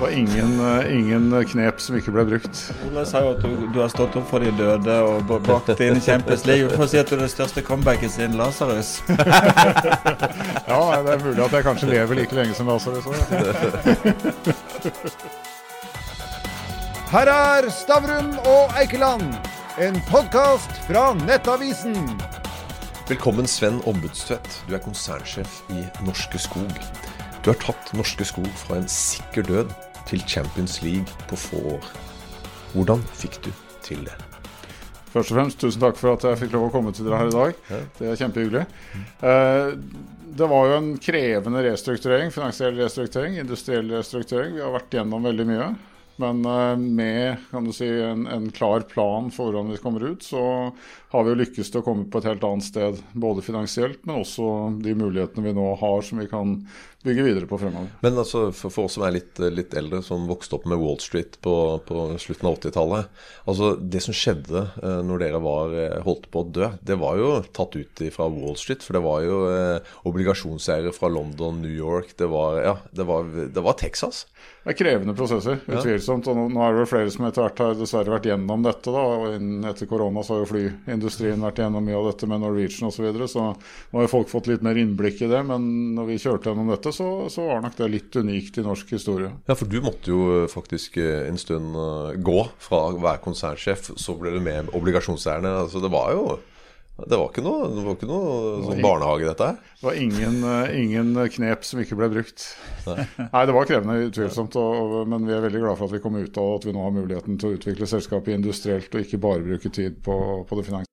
Var ingen, eh, ingen knep som ikke ble brukt. Ole sa jo at du, du har stått opp for de døde og bakt inn i Champions League. For å si at du er det største comebacket siden Lasarus. Ja, det er mulig at jeg kanskje lever like lenge som Lasarus òg. Her er Stavrum og Eikeland, en podkast fra Nettavisen. Velkommen, Sven Ombudstvedt. Du er konsernsjef i Norske Skog. Du har tatt Norske Skog fra en sikker død til Champions League på få år. Hvordan fikk du til det? Først og fremst, tusen takk for at jeg fikk lov å komme til dere her i dag. Det er kjempehyggelig. Eh, Det var jo en krevende restrukturering, finansiell restrukturering, industriell restrukturering. Vi har vært gjennom veldig mye. Men eh, med kan du si, en, en klar plan for hvordan vi kommer ut, så har vi jo lykkes til å komme på et helt annet sted. Både finansielt, men også de mulighetene vi nå har som vi kan bygge videre på fremover. Men altså, for, for oss som er litt, litt eldre, som vokste opp med Wall Street på, på slutten av 80-tallet altså Det som skjedde eh, når dere var, eh, holdt på å dø, det var jo tatt ut fra Wall Street. For det var jo eh, obligasjonseiere fra London, New York Det var, ja, det var, det var Texas. Det er krevende prosesser, utvilsomt. Og nå, nå er det vel flere som etter hvert har dessverre vært gjennom dette. da, og innen- Etter korona så har jo flyindustrien vært gjennom mye av dette med Norwegian osv. Så, videre, så nå har jo folk fått litt mer innblikk i det. Men når vi kjørte gjennom dette, så, så var nok det litt unikt i norsk historie. Ja, for du måtte jo eh, faktisk eh, en stund eh, gå fra å være konsernsjef, så ble du med obligasjonseierne. Altså, det var jo Det var ikke noe, det var ikke noe sånn barnehage, dette her. Det var ingen, eh, ingen knep som ikke ble brukt. Nei, det var krevende, utvilsomt. Og, og, men vi er veldig glad for at vi kom ut av at vi nå har muligheten til å utvikle selskapet industrielt, og ikke bare bruke tid på, på det finansielle.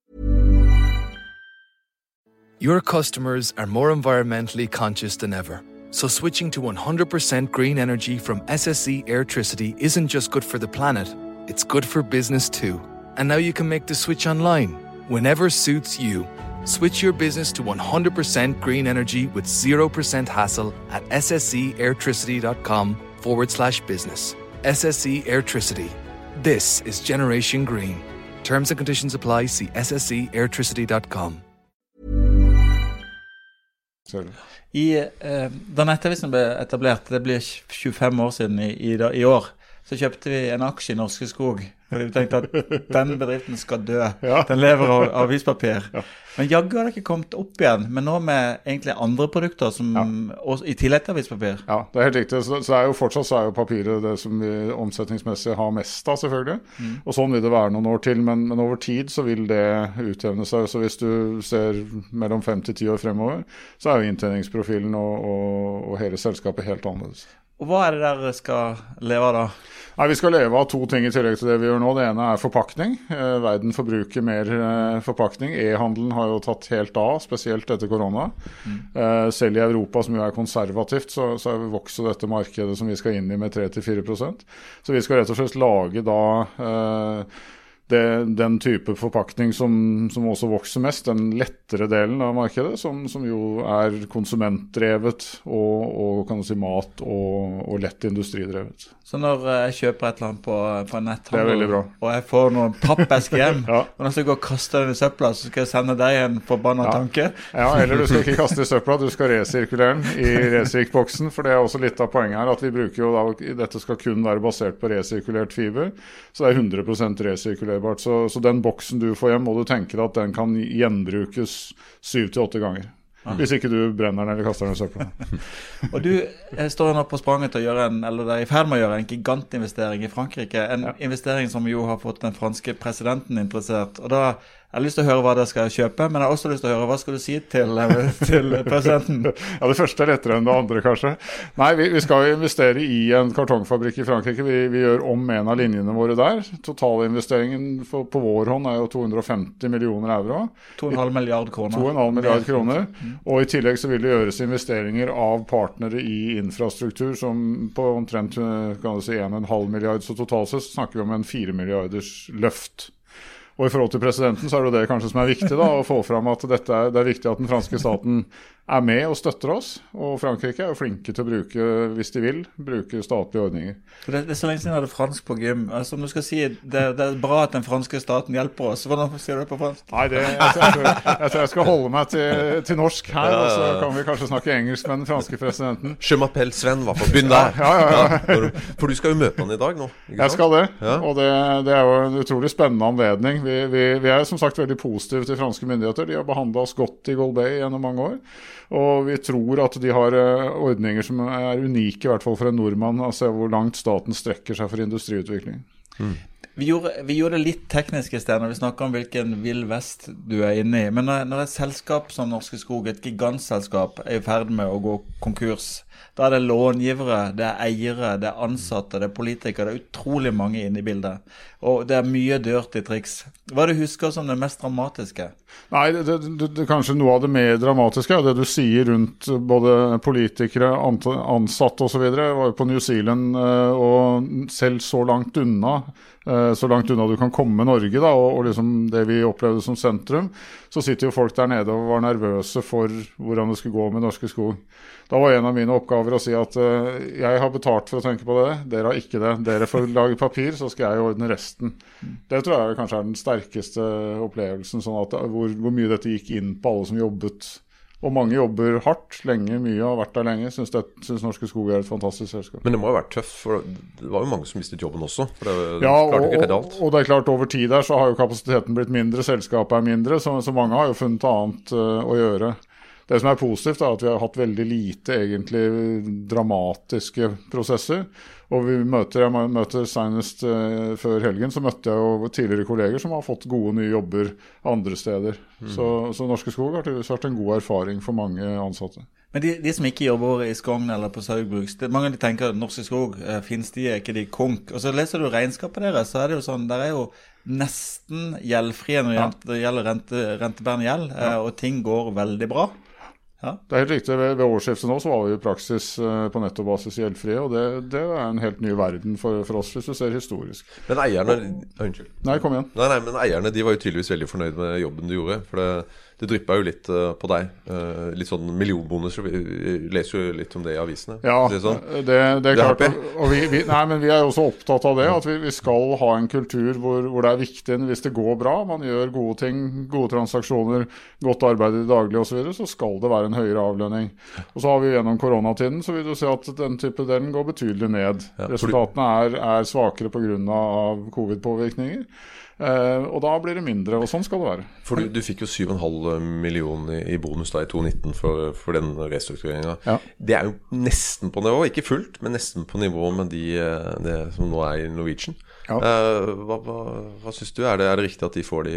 Your customers are more environmentally conscious than ever. So switching to 100% green energy from SSE Airtricity isn't just good for the planet, it's good for business too. And now you can make the switch online, whenever suits you. Switch your business to 100% green energy with 0% hassle at ssceairtricity.com forward slash business. SSE Airtricity. This is Generation Green. Terms and conditions apply. See ssceairtricity.com. I, eh, da Nettavisen ble etablert, det blir 25 år siden i, i, da- i år, så kjøpte vi en aksje i Norske Skog. Fordi vi tenkte at den bedriften skal dø. Ja. Den lever av avispapir. Men jaggu har det ikke kommet opp igjen. Men nå med egentlig andre produkter som, og, i tillegg til avispapir. Ja, det er helt riktig. Så, så er jo fortsatt så er jo papiret det som vi omsetningsmessig har mest av, selvfølgelig. Og sånn vil det være noen år til, men, men over tid så vil det utjevne seg. Så hvis du ser mellom fem til ti år fremover, så er jo inntjeningsprofilen og, og, og hele selskapet helt annerledes. Og hva er det dere skal leve av da? Nei, Vi skal leve av to ting i tillegg til det vi gjør nå. Det ene er forpakning. Eh, verden forbruker mer eh, forpakning. E-handelen har jo tatt helt av, spesielt etter korona. Mm. selv i Europa, som jo er konservativt, så, så vokser dette markedet som vi skal inn i med 3-4% Så vi skal rett og slett lage da eh, det, den type forpakning som, som også vokser mest, den lettere delen av markedet, som, som jo er konsumentdrevet og, og si mat og, og lett industridrevet. Så når eh, jeg kjøper et eller annet på, på er veldig netthandel, og jeg får noen pappesker hjem, Ja. og når jeg går og kaster den i søpla, så skal jeg sende deg en forbanna Ja. tanke. Ja, eller du skal ikke kaste i søpla, du skal resirkulere den i resirk-boksen. For det er også litt av poenget her, at vi bruker jo da Dette skal kun være basert på resirkulert fiber. Så det er 100% resirkulerbart. Så, så den boksen du får hjem, må du tenke deg at den kan gjenbrukes syv til åtte ganger. Hvis ikke du brenner den eller kaster den i søpla. Og du eh, står nå på spranget til å gjøre en, eller er i ferd med å gjøre en gigantinvestering i Frankrike. En investering som jo har fått den franske presidenten interessert. Og da jeg har lyst til å høre hva dere skal kjøpe, men jeg har også lyst til å høre hva skal du si til, eh, til presidenten? Ja, Det første er lettere enn det andre, kanskje. Nei, vi, vi skal investere i en kartongfabrikk i Frankrike. Vi, vi gjør om en av linjene våre der. Totalinvesteringen for, på vår hånd er jo 250 millioner euro. 2,5 milliard kroner. 2,5 milliard kroner. Og i tillegg så vil det gjøres investeringer av partnere i infrastruktur som på omtrent kan du si, 1,5 milliard. Så totalt sett snakker vi om en 4 milliarders løft. Og i forhold til presidenten så er det det kanskje som er viktig, da, å få fram at dette er, det er viktig at den franske staten er med og støtter oss. Og Frankrike er jo flinke til å bruke, hvis de vil, bruke statlige ordninger. Det, det, er så lenge siden jeg hadde fransk på gym. Altså, om du skal si det, det, er bra at den franske staten hjelper oss, hvordan sier du det på fransk? Nei, det, jeg, jeg, tror, jeg, tror jeg skal holde meg til, til norsk her, og så kan vi kanskje snakke engelsk med den franske presidenten. Je m'appelle Sven, hva for begynn der. Ja, ja, ja. ja, for du skal jo møte han i dag nå? Jeg skal det, og det, er jo en utrolig spennende anledning. Vi, vi, vi, er som sagt veldig positive til franske myndigheter. De har behandla oss godt i Golbey gjennom mange år. Og vi tror at de har eh, ordninger som er unike, i hvert fall for en nordmann. Altså hvor langt staten strekker seg for industriutvikling. Mm. Vi gjorde, vi gjorde, det litt teknisk i sted når vi snakka om hvilken vill vest du er inne i. Men når, når et selskap som Norske Skog, et gigantselskap, er i ferd med å gå konkurs, da er det långivere, det er eiere, det er ansatte, det er politikere. Det er utrolig mange inne i bildet. Og det er mye dirty triks. Hva er det du husker som det mest dramatiske? Nei, det, det, det, Kanskje noe av det mer dramatiske er det du sier rundt både politikere, ansatte osv. Jeg var jo på New Zealand eh, og selv så langt unna Eh, så langt unna du kan komme Norge, da, og liksom det vi opplevde som sentrum, så sitter jo folk der nede og var nervøse for hvordan det skulle gå med Norske Skog. Da var en av mine oppgaver å si at uh, jeg har betalt for å tenke på det, dere har ikke det. Dere får lage papir, så skal jeg ordne resten. Det tror jeg kanskje er den sterkeste opplevelsen, sånn at, hvor, hvor mye dette gikk inn på alle som jobbet og mange jobber hardt lenge, mye har vært der lenge. Syns, det, syns Norske Skog er et fantastisk selskap. Men det må ha vært tøft, for det var jo mange som mistet jobben også. For det, ja, og, og, og, det er klart over tid der så har jo kapasiteten blitt mindre, selskapet er mindre, så, så mange har jo funnet annet uh, å gjøre. Det som er positivt, er at vi har hatt veldig lite egentlig dramatiske prosesser. Og vi møter, jeg møter Senest uh, før helgen så møtte jeg jo tidligere kolleger som har fått gode nye jobber andre steder. Mm. Så, så, Norske Skog har tydeligvis vært en god erfaring for mange ansatte. Men de, de som ikke jobber i Skogn eller på Saugbrugs, mange av de tenker at Norske Skog uh, finnes de, er ikke de konk. Og så leser du regnskapet deres, så er det jo sånn, der er jo nesten gjeldfrie når ja. det gjelder rente, rentebærende gjeld, ja. eh, og ting går veldig bra. Ja. Det er helt riktig. Ved, ved årsskiftet nå så var vi i praksis uh, på nettobasis gjeldfrie. Og det, det, er en helt ny verden for, for, oss, hvis du ser historisk. Men eierne Unnskyld. Nei, kom igjen. Nei, nei, men eierne de var jo tydeligvis veldig fornøyd med jobben du gjorde. For det det dryppa jo litt uh, på deg. Uh, litt sånn millionbonus. Vi leser jo litt om det i avisene. Ja, det, sånn. det, det, er klart. Og vi, vi, nei, men vi er jo også opptatt av det. At vi, vi skal ha en kultur hvor, hvor, det er viktig hvis det går bra, man gjør gode ting, gode transaksjoner, godt arbeid i det daglige osv., så, videre, så skal det være en høyere avlønning. Og så har vi gjennom koronatiden så vil du se at den type delen går betydelig ned. Resultatene er, er svakere pga. covid-påvirkninger. Uh, og da blir det mindre, og sånn skal det være. For Du, du fikk jo 7,5 millioner i bonus da i 2019 for, for den restruktureringa. Ja. Det er jo nesten på nivå, ikke fullt, men nesten på nivå med de, eh, det som nå er i Norwegian. Ja. Uh, hva hva, hva syns du? Er det, er det, riktig at de får de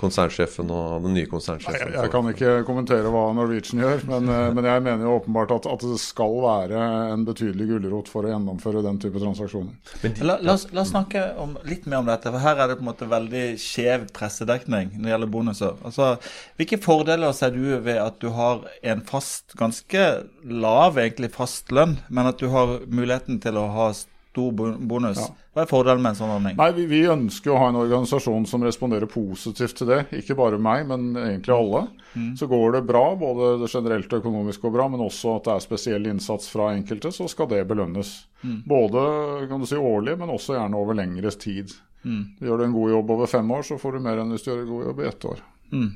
konsernsjefen og den nye konsernsjefen? Nei, jeg, jeg kan ikke kommentere hva Norwegian gjør, men, uh, men jeg mener jo åpenbart at, at, det skal være en betydelig gulrot for å gjennomføre den type transaksjoner. De, la, la, oss, la, oss, snakke om, litt mer om dette, for her er det på en måte veldig skjev pressedekning når det gjelder bonuser. Altså, hvilke fordeler ser du ved at du har en fast, ganske lav egentlig fast lønn, men at du har muligheten til å ha stor bonus. Ja. Hva er fordelen med en sånn ordning? Nei, vi, vi, ønsker å ha en organisasjon som responderer positivt til det. Ikke bare meg, men egentlig alle. Mm. Så går det bra, både det generelt og økonomisk går bra, men også at det er spesiell innsats fra enkelte, så skal det belønnes. Mm. Både kan du si, årlig, men også gjerne over lengre tid. Mm. Gjør du en god jobb over fem år, så får du mer enn hvis du gjør en god jobb i ett år. Mm.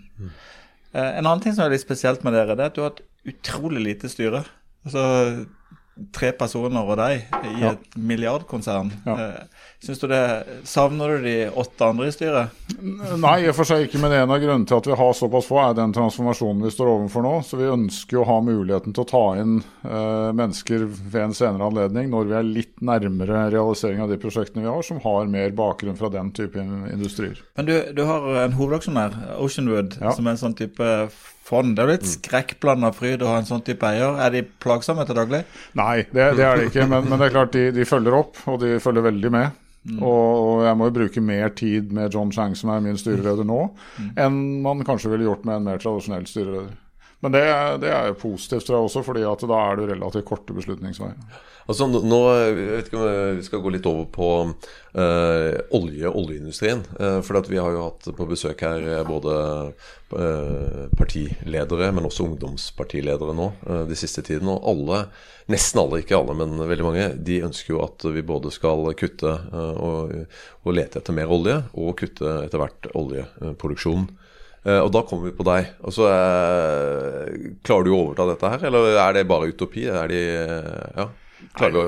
Eh, en annen ting som er litt spesielt med dere, det er at du har et utrolig lite styre. Altså tre personer og deg i ja. et milliardkonsern. Ja. Eh, synes du det, Savner du de åtte andre i styret? Nei, i og for seg ikke. Men en av grunnene til at vi har såpass få, er den transformasjonen vi står overfor nå. Så vi ønsker å ha muligheten til å ta inn uh, mennesker ved en senere anledning, når vi er litt nærmere realisering av de prosjektene vi har, som har mer bakgrunn fra den type industrier. Men du, du har en hovedaksjonær, Oceanwood, ja. som er en sånn type fond. Det er jo litt skrekkblanda fryd å ha en sånn type eier. Er de plagsomme til daglig? Nei, det, det er de ikke. Men, men, det er klart de, de, følger opp, og de følger veldig med. Mm. Og, jeg må jo bruke mer tid med John Chang, som er min styreleder nå, mm. enn man kanskje ville gjort med en mer tradisjonell styreleder. Men det, det er jo positivt tror jeg også, fordi at da er det relativt korte beslutningsveier. Altså, nå, jeg vet ikke om Vi skal gå litt over på uh, olje oljeindustrien. Uh, for vi har jo hatt på besøk her eh, både uh, partiledere, men også ungdomspartiledere nå de siste tiden. Og alle, nesten alle, ikke alle, men veldig mange, de ønsker jo at vi både skal kutte og, og lete etter mer olje, og kutte etter hvert oljeproduksjonen. Og da kommer vi på deg. Altså, klarer du å overta dette her, eller er det bare utopi? Er de, ja Nei, det,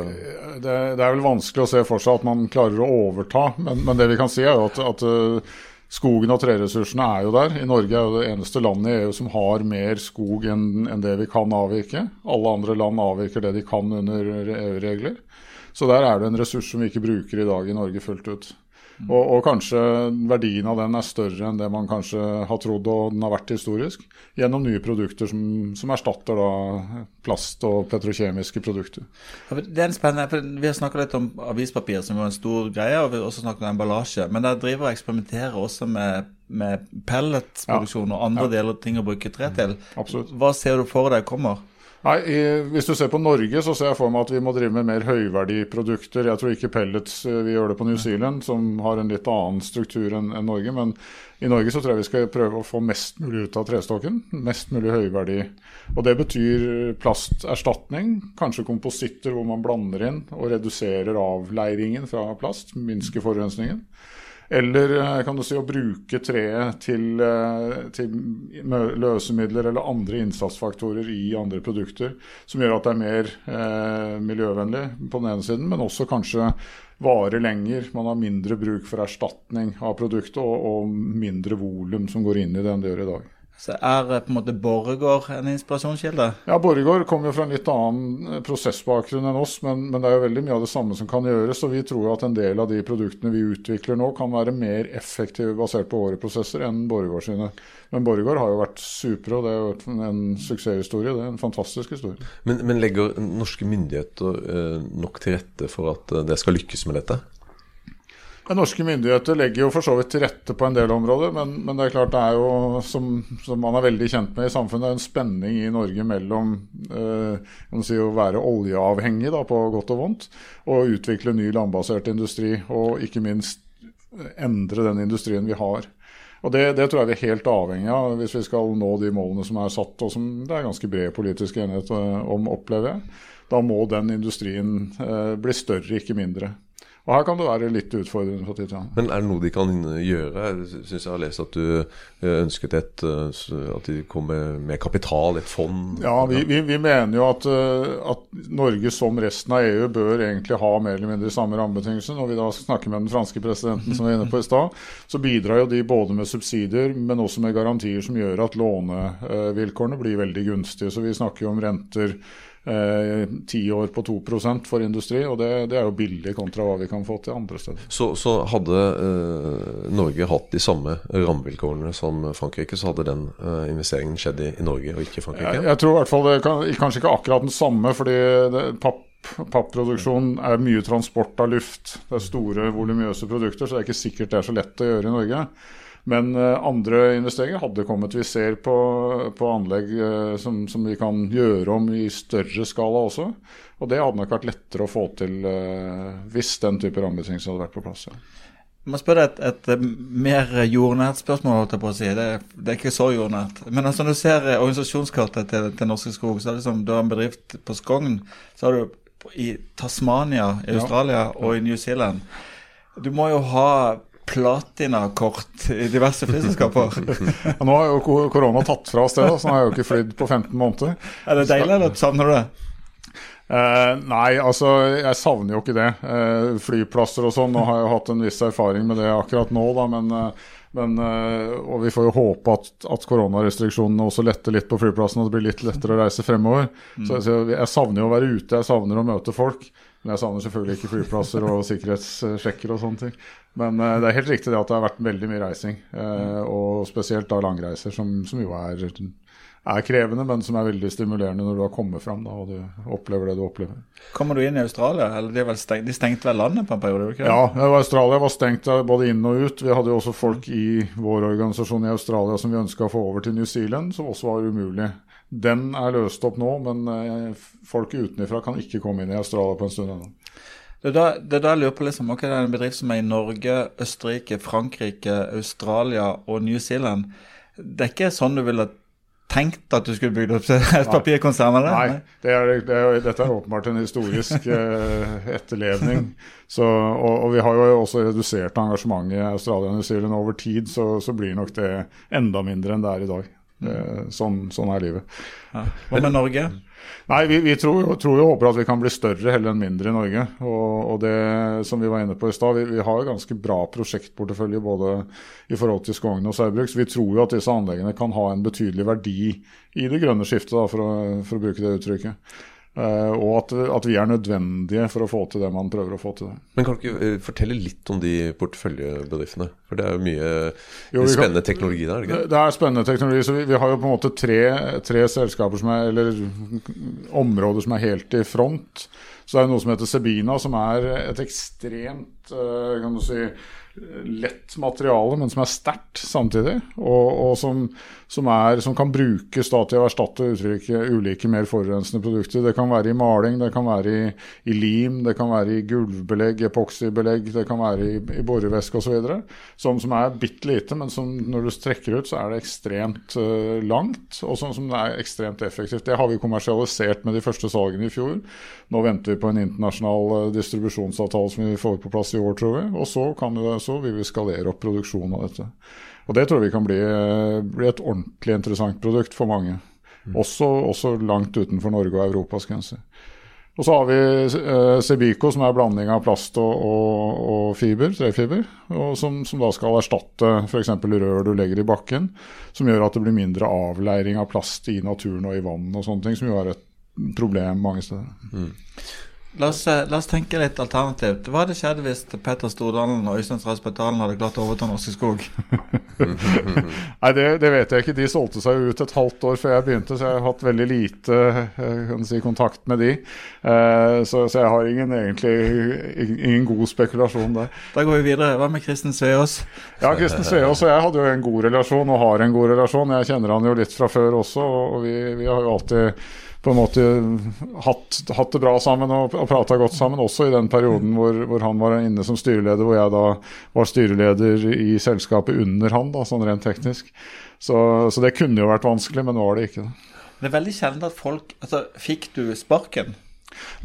det, er vel vanskelig å se for seg at man klarer å overta, men, men det vi kan si er jo at, at uh, skogen og treressursene er jo der. I Norge er jo det eneste landet i EU som har mer skog enn en det vi kan avvirke. Alle andre land avvirker det de kan under EU-regler. Så der er det en ressurs som vi ikke bruker i dag i Norge fullt ut. Og, og, kanskje verdien av den er større enn det man kanskje har trodd og den har vært historisk. Gjennom nye produkter som, som erstatter da plast og petrokjemiske produkter. Det er en spennende, Vi har snakka litt om avispapir, som var en stor greie, og vi har også snakket om emballasje. Men der driver og eksperimenterer også med, med pelletproduksjon ja. og andre ja. deler ting å bruke tre til. Absolutt. Hva ser du for deg kommer? Nei, i, Hvis du ser på Norge, så ser jeg for meg at vi må drive med mer høyverdiprodukter. Jeg tror ikke pellets eh, vi gjør det på New Zealand, som har en litt annen struktur enn en Norge. Men i Norge så tror jeg vi skal prøve å få mest mulig ut av trestokken. Mest mulig høyverdi. Og det betyr plasterstatning. Kanskje kompositter hvor man blander inn og reduserer avleiringen fra plast. Minsker forurensningen. Eller eh, kan du si å bruke treet til, eh, til, løsemidler eller andre innsatsfaktorer i andre produkter, som gjør at det er mer eh, miljøvennlig på den ene siden, men også kanskje varer lenger. Man har mindre bruk for erstatning av produktet og, og mindre volum som går inn i det enn det gjør i dag. Så er eh, på en måte Borregaard en inspirasjonskilde? Ja, Borregaard kommer jo fra en litt annen eh, prosessbakgrunn enn oss, men, men, det er jo veldig mye av det samme som kan gjøres. Og vi tror at en del av de produktene vi utvikler nå, kan være mer effektive basert på våre prosesser enn Borregaard sine. Men Borregaard har jo vært supre, og det er jo en suksesshistorie. Det er en fantastisk historie. Men, men legger norske myndigheter eh, nok til rette for at det skal lykkes med dette? Norske myndigheter legger jo for så vidt til rette på en del områder, men, men det er klart det er jo, som, som, man er veldig kjent med i samfunnet, en spenning i Norge mellom eh, si, å være oljeavhengig da, på godt og vondt, og utvikle ny landbasert industri, og ikke minst endre den industrien vi har. Og det, det, tror jeg vi er helt avhengig av hvis vi skal nå de målene som er satt, og som det er ganske bred politisk enighet eh, om, opplever jeg. Da må den industrien eh, bli større, ikke mindre. Og Her kan det være litt utfordrende. for tid Men er det noe de kan gjøre? Jeg syns jeg har lest at du eh, ønsket et, eh, at de kom med kapital, et fond? Ja, vi, vi, vi mener jo at, eh, at, Norge som resten av EU bør egentlig ha mer eller mindre samme rammebetingelser. Når vi da snakker med den franske presidenten som vi var inne på i stad, så bidrar jo de både med subsidier, men også med garantier som gjør at lånevilkårene blir veldig gunstige. Så vi snakker jo om renter ti eh, år på 2% for industri, og det, det, er jo billig kontra hva vi kan få til andre steder. Så, så hadde eh, Norge hatt de samme rammevilkårene som Frankrike, så hadde den eh, investeringen skjedd i, i, Norge og ikke i Frankrike? Jeg, jeg tror i hvert fall det kan, kanskje ikke akkurat den samme, fordi det, papp Papproduksjon er mye transport av luft. Det er store, voluminøse produkter, så det er ikke sikkert det er så lett å gjøre i Norge. Men uh, andre investeringer hadde kommet. Vi ser på, på anlegg uh, som, som, vi kan gjøre om i større skala også. Og det hadde nok vært lettere å få til uh, hvis den type rammebetingelser hadde vært på plass. Ja. Jeg må spørre et, et, mer jordnært spørsmål. si. Det, det er ikke så jordnært. Men altså, når du ser organisasjonskartet til, til Norske Skog, så er det liksom, du har en bedrift på Skogn. Så har du i Tasmania i Australia ja. og i New Zealand. Du må jo ha platinakort i diverse flyselskaper. ja, nå har jo korona tatt fra oss det, så nå har jeg jo ikke flydd på 15 måneder. Er det deilig, eller savner du det? Eh, nei, altså jeg savner jo ikke det. Eh, flyplasser og sånn. Nå har jeg jo hatt en viss erfaring med det akkurat nå, da, men, eh, men eh, Og vi får jo håpe at, at koronarestriksjonene også letter litt på flyplassen, og det blir litt lettere å reise fremover. Mm. Så, så jeg savner jo å være ute, jeg savner å møte folk. Men jeg savner selvfølgelig ikke flyplasser og sikkerhetssjekker og sånne ting. Men uh, det er helt riktig det at det har vært veldig mye reising. Uh, og spesielt da langreiser, som, som jo er, er, krevende, men som er veldig stimulerende når du har kommet fram da, og du opplever det du opplever. Kommer du inn i Australia? eller stengt, de stengte vel landet på en periode? ikke Ja, Australia var stengt både inn og ut. Vi hadde jo også folk i vår organisasjon i Australia som vi ønska å få over til New Zealand, som også var umulig. Den er løst opp nå, men eh, folk utenfra kan ikke komme inn i Australia på en stund ennå. Det er da, det jeg lurer på liksom, ok, det er en bedrift som er i Norge, Østerrike, Frankrike, Australia og New Zealand. Det er ikke sånn du ville tenkt at du skulle bygd opp et papirkonsern? eller? Nei, det er, det er, dette er åpenbart en historisk eh, etterlevning. Så, og, og, vi har jo også redusert engasjementet i Australia og New Zealand over tid, så, så blir nok det enda mindre enn det er i dag. Det, sånn, sånn, er livet. Ja. Hva med Norge? Nei, Vi, vi tror, tror og håper at vi kan bli større heller enn mindre i Norge. Og, og det som vi var inne på i stad, vi, vi, har ganske bra prosjektportefølje både i forhold til Skogn og Saugbrugs. Vi tror jo at disse anleggene kan ha en betydelig verdi i det grønne skiftet, da, for, å, for å bruke det uttrykket. Uh, og at, at, vi er nødvendige for å få til det man prøver å få til. det. Men Kan du ikke uh, fortelle litt om de porteføljebedriftene? For det er jo mye jo, spennende kan, teknologi der? Ikke? Det er spennende teknologi. så Vi, vi har jo på en måte tre, tre, selskaper som er, eller områder som er helt i front. Så det er noe som heter Sebina, som er et ekstremt uh, kan du si, lett materiale, men som er sterkt samtidig. Og, og som som, er, som kan brukes da, til å erstatte uttrykke, ulike mer forurensende produkter. Det kan være i maling, det kan være i, i lim, det kan være i gulvbelegg, epoksybelegg, det kan være i, i borevæske osv. Som, som er bitte lite, men som når du strekker ut, så er det ekstremt uh, langt. Og som, som er ekstremt effektivt. Det har vi kommersialisert med de første salgene i fjor. Nå venter vi på en internasjonal uh, distribusjonsavtale som vi får på plass i år, tror vi. Og så, kan så vil vi skalere opp produksjonen av dette. Og det tror vi kan bli, bli et ordentlig interessant produkt for mange. Mm. Også, også, langt utenfor Norge og Europas grenser. Og så har vi eh, Cebico, som er blanding av plast og, og, og fiber, trefiber. Og som, som, da skal erstatte f.eks. rør du legger i bakken. Som gjør at det blir mindre avleiring av plast i naturen og i vann og sånne ting. Som jo er et problem mange steder. Mm. La oss, eh, la oss, tenke litt alternativt. Hva hadde skjedd hvis Petter Stordalen og Øystein Strasbetalen hadde klart å overta Norske Skog? Nei, det, det, vet jeg ikke. De solgte seg ut et halvt år før jeg begynte, så jeg har hatt veldig lite eh, si, kontakt med de. Eh, så, så, jeg har ingen, egentlig ingen god spekulasjon der. Da går vi videre. Hva med Kristen Sveås? Ja, Kristen Sveås og jeg hadde jo en god relasjon, og har en god relasjon. Jeg kjenner han jo litt fra før også, og vi, vi har jo alltid på en måte hatt, hatt det bra sammen og, og prata godt sammen, også i den perioden hvor, hvor, han var inne som styreleder, hvor jeg da var styreleder i selskapet under han, da, sånn rent teknisk. Så, så det kunne jo vært vanskelig, men nå var det ikke det. Det er veldig sjelden at folk altså, Fikk du sparken?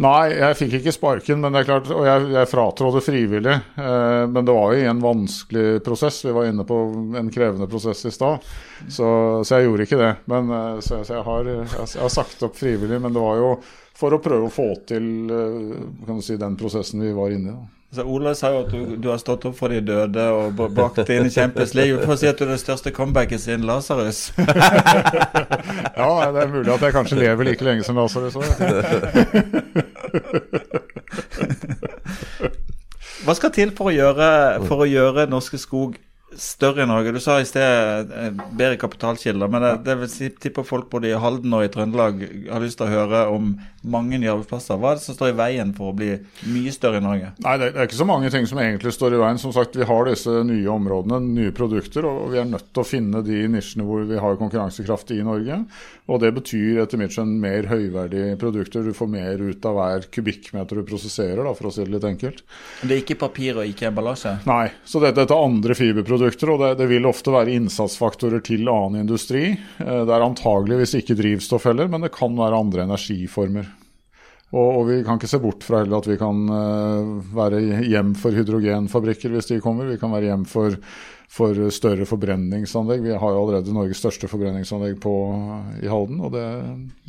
Nei, jeg fikk ikke sparken, men det er klart, og jeg, jeg fratrådde frivillig. Eh, men det var jo en vanskelig prosess. Vi var inne på en krevende prosess i stad. Så, så, jeg gjorde ikke det. Men, eh, så, så jeg, har, jeg, har, sagt opp frivillig, men det var jo for å prøve å få til eh, si, den prosessen vi var inne i. da. Så Ola sa jo at du, du, har stått opp for de døde og bakt inn i Champions League. Du får si at du er det største comebacket siden Lasarus. ja, det er mulig at jeg kanskje lever like lenge som Lasarus òg. Hva skal til for å gjøre, for å gjøre Norske Skog større i Norge? Du sa i sted eh, bedre kapitalkilder, men det, det vil si, tipper folk både i Halden og i Trøndelag har lyst til å høre om mange nye arbeidsplasser. Hva er det som står i veien for å bli mye større i Norge? Nei, Det er ikke så mange ting som egentlig står i veien. Som sagt, Vi har disse nye områdene, nye produkter, og vi er nødt til å finne de nisjene hvor vi har konkurransekraft i Norge. Og Det betyr etter mitt skjønn mer høyverdige produkter. Du får mer ut av hver kubikkmeter du prosesserer, da, for å si det litt enkelt. Men Det er ikke papir og ikke emballasje? Nei. så dette, dette er andre fiberprodukter, og det, det, vil ofte være innsatsfaktorer til annen industri. Eh, det er antageligvis ikke drivstoff heller, men det kan være andre energiformer. Og, og, vi kan ikke se bort fra heller at vi kan uh, være hjem for hydrogenfabrikker hvis de kommer. Vi kan være hjem for for større forbrenningsanlegg. Vi har jo allerede Norges største forbrenningsanlegg på, i Halden. og det,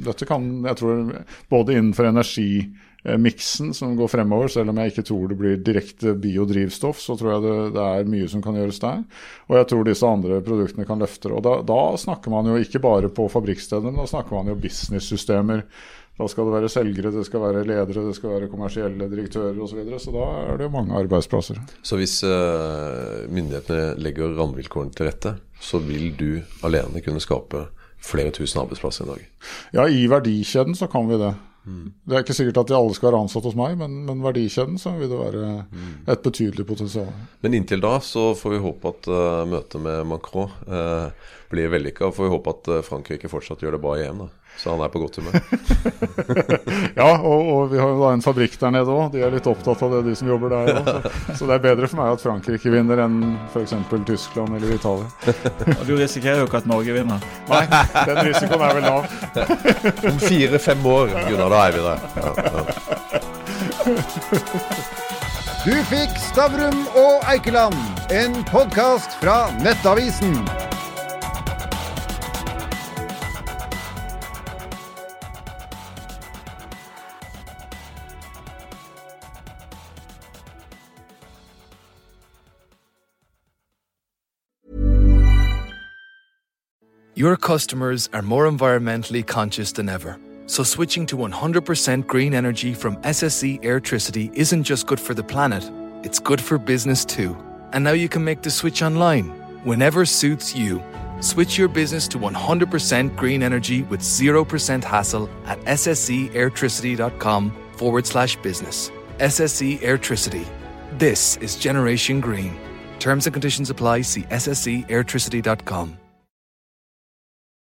Dette kan, jeg tror, både innenfor energimiksen som går fremover, selv om jeg ikke tror det blir direkte biodrivstoff, så tror jeg det, det er mye som kan gjøres der. Og jeg tror disse andre produktene kan løfte det. Og da, da snakker man jo ikke bare på fabrikkstedene, men da snakker man jo business-systemer da skal det være selgere, det skal være ledere, det skal være kommersielle direktører osv. Så, videre, så da er det jo mange arbeidsplasser. Så hvis uh, myndighetene legger rammevilkårene til rette, så vil du alene kunne skape flere tusen arbeidsplasser i Norge? Ja, i verdikjeden så kan vi det. Mm. Det er ikke sikkert at de alle skal være ansatt hos meg, men, men verdikjeden så vil det være mm. et betydelig potensial. Men inntil da så får vi håpe at uh, møtet med Macron uh, blir vellykka. Og får vi håpe at Frankrike fortsatt gjør det bra i EM. da. Så han er på godt humør. ja, og, og, vi har jo da en fabrikk der nede òg. De er litt opptatt av det, de som jobber der òg. Så, så, det er bedre for meg at Frankrike vinner enn f.eks. Tyskland eller Italia. og du risikerer jo ikke at Norge vinner? Nei, den risikoen er vel lav. Om fire-fem år, Gunnar, da er vi der. Ja, ja. Du fikk Stavrum og Eikeland, en podkast fra Nettavisen. Your customers are more environmentally conscious than ever. So switching to 100% green energy from SSE Airtricity isn't just good for the planet, it's good for business too. And now you can make the switch online, whenever suits you. Switch your business to 100% green energy with 0% hassle at ssceairtricity.com forward slash business. SSE Airtricity. This is Generation Green. Terms and conditions apply. See ssceairtricity.com.